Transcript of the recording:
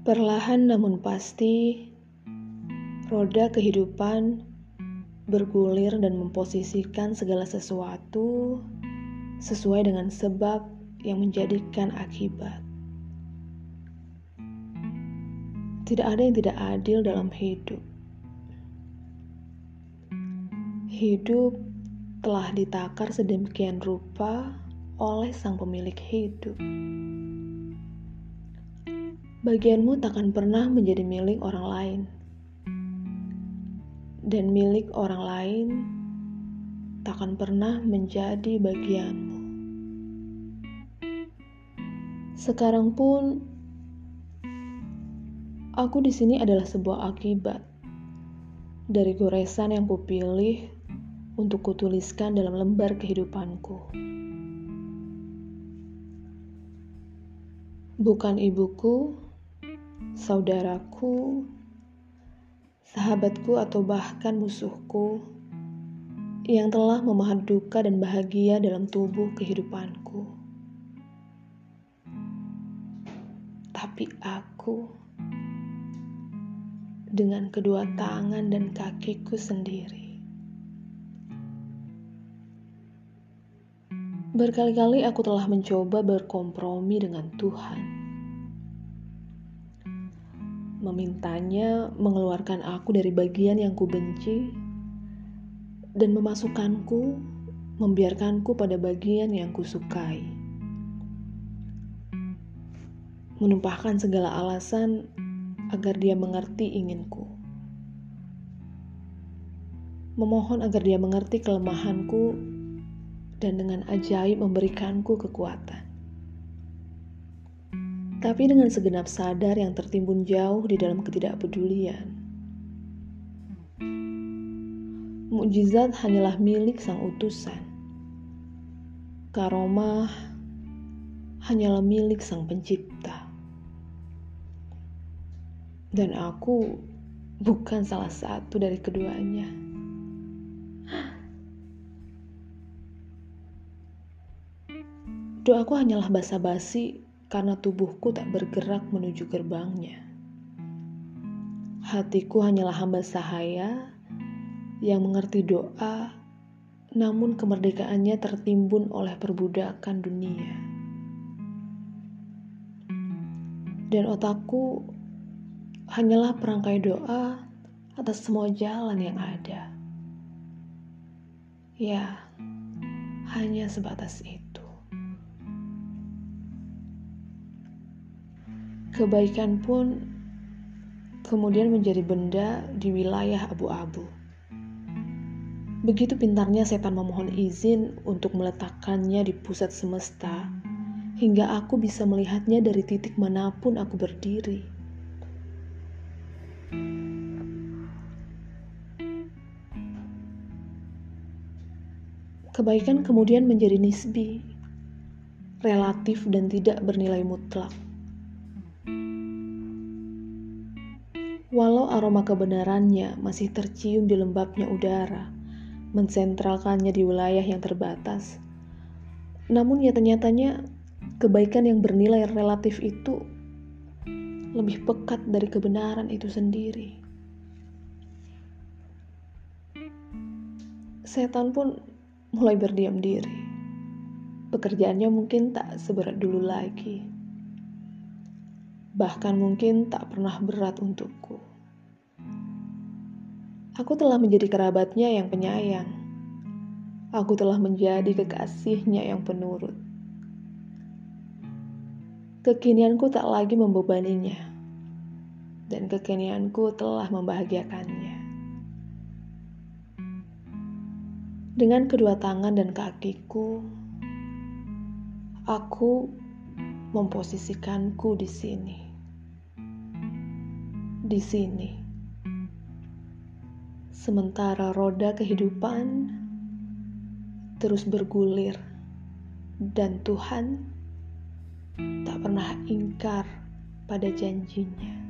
Perlahan namun pasti, roda kehidupan bergulir dan memposisikan segala sesuatu sesuai dengan sebab yang menjadikan akibat. Tidak ada yang tidak adil dalam hidup. Hidup telah ditakar sedemikian rupa oleh sang pemilik hidup. Bagianmu takkan pernah menjadi milik orang lain, dan milik orang lain takkan pernah menjadi bagianmu. Sekarang pun, aku di sini adalah sebuah akibat dari goresan yang kupilih untuk kutuliskan dalam lembar kehidupanku. Bukan ibuku, saudaraku, sahabatku, atau bahkan musuhku yang telah memahat duka dan bahagia dalam tubuh kehidupanku. Tapi aku, dengan kedua tangan dan kakiku sendiri, berkali-kali aku telah mencoba berkompromi dengan Tuhan memintanya mengeluarkan aku dari bagian yang kubenci dan memasukkanku, membiarkanku pada bagian yang kusukai. Menumpahkan segala alasan agar dia mengerti inginku. Memohon agar dia mengerti kelemahanku dan dengan ajaib memberikanku kekuatan tapi dengan segenap sadar yang tertimbun jauh di dalam ketidakpedulian. Mukjizat hanyalah milik sang utusan. Karomah hanyalah milik sang pencipta. Dan aku bukan salah satu dari keduanya. Doaku hanyalah basa-basi karena tubuhku tak bergerak menuju gerbangnya. Hatiku hanyalah hamba sahaya yang mengerti doa, namun kemerdekaannya tertimbun oleh perbudakan dunia. Dan otakku hanyalah perangkai doa atas semua jalan yang ada. Ya, hanya sebatas itu. Kebaikan pun kemudian menjadi benda di wilayah abu-abu. Begitu pintarnya setan memohon izin untuk meletakkannya di pusat semesta, hingga aku bisa melihatnya dari titik mana pun aku berdiri. Kebaikan kemudian menjadi nisbi, relatif, dan tidak bernilai mutlak. Walau aroma kebenarannya masih tercium di lembabnya udara, mensentralkannya di wilayah yang terbatas. Namun nyata-nyatanya kebaikan yang bernilai relatif itu lebih pekat dari kebenaran itu sendiri. Setan pun mulai berdiam diri. Pekerjaannya mungkin tak seberat dulu lagi bahkan mungkin tak pernah berat untukku. Aku telah menjadi kerabatnya yang penyayang. Aku telah menjadi kekasihnya yang penurut. Kekinianku tak lagi membebaninya, dan kekinianku telah membahagiakannya. Dengan kedua tangan dan kakiku, aku memposisikanku di sini. Di sini. Sementara roda kehidupan terus bergulir dan Tuhan tak pernah ingkar pada janjinya.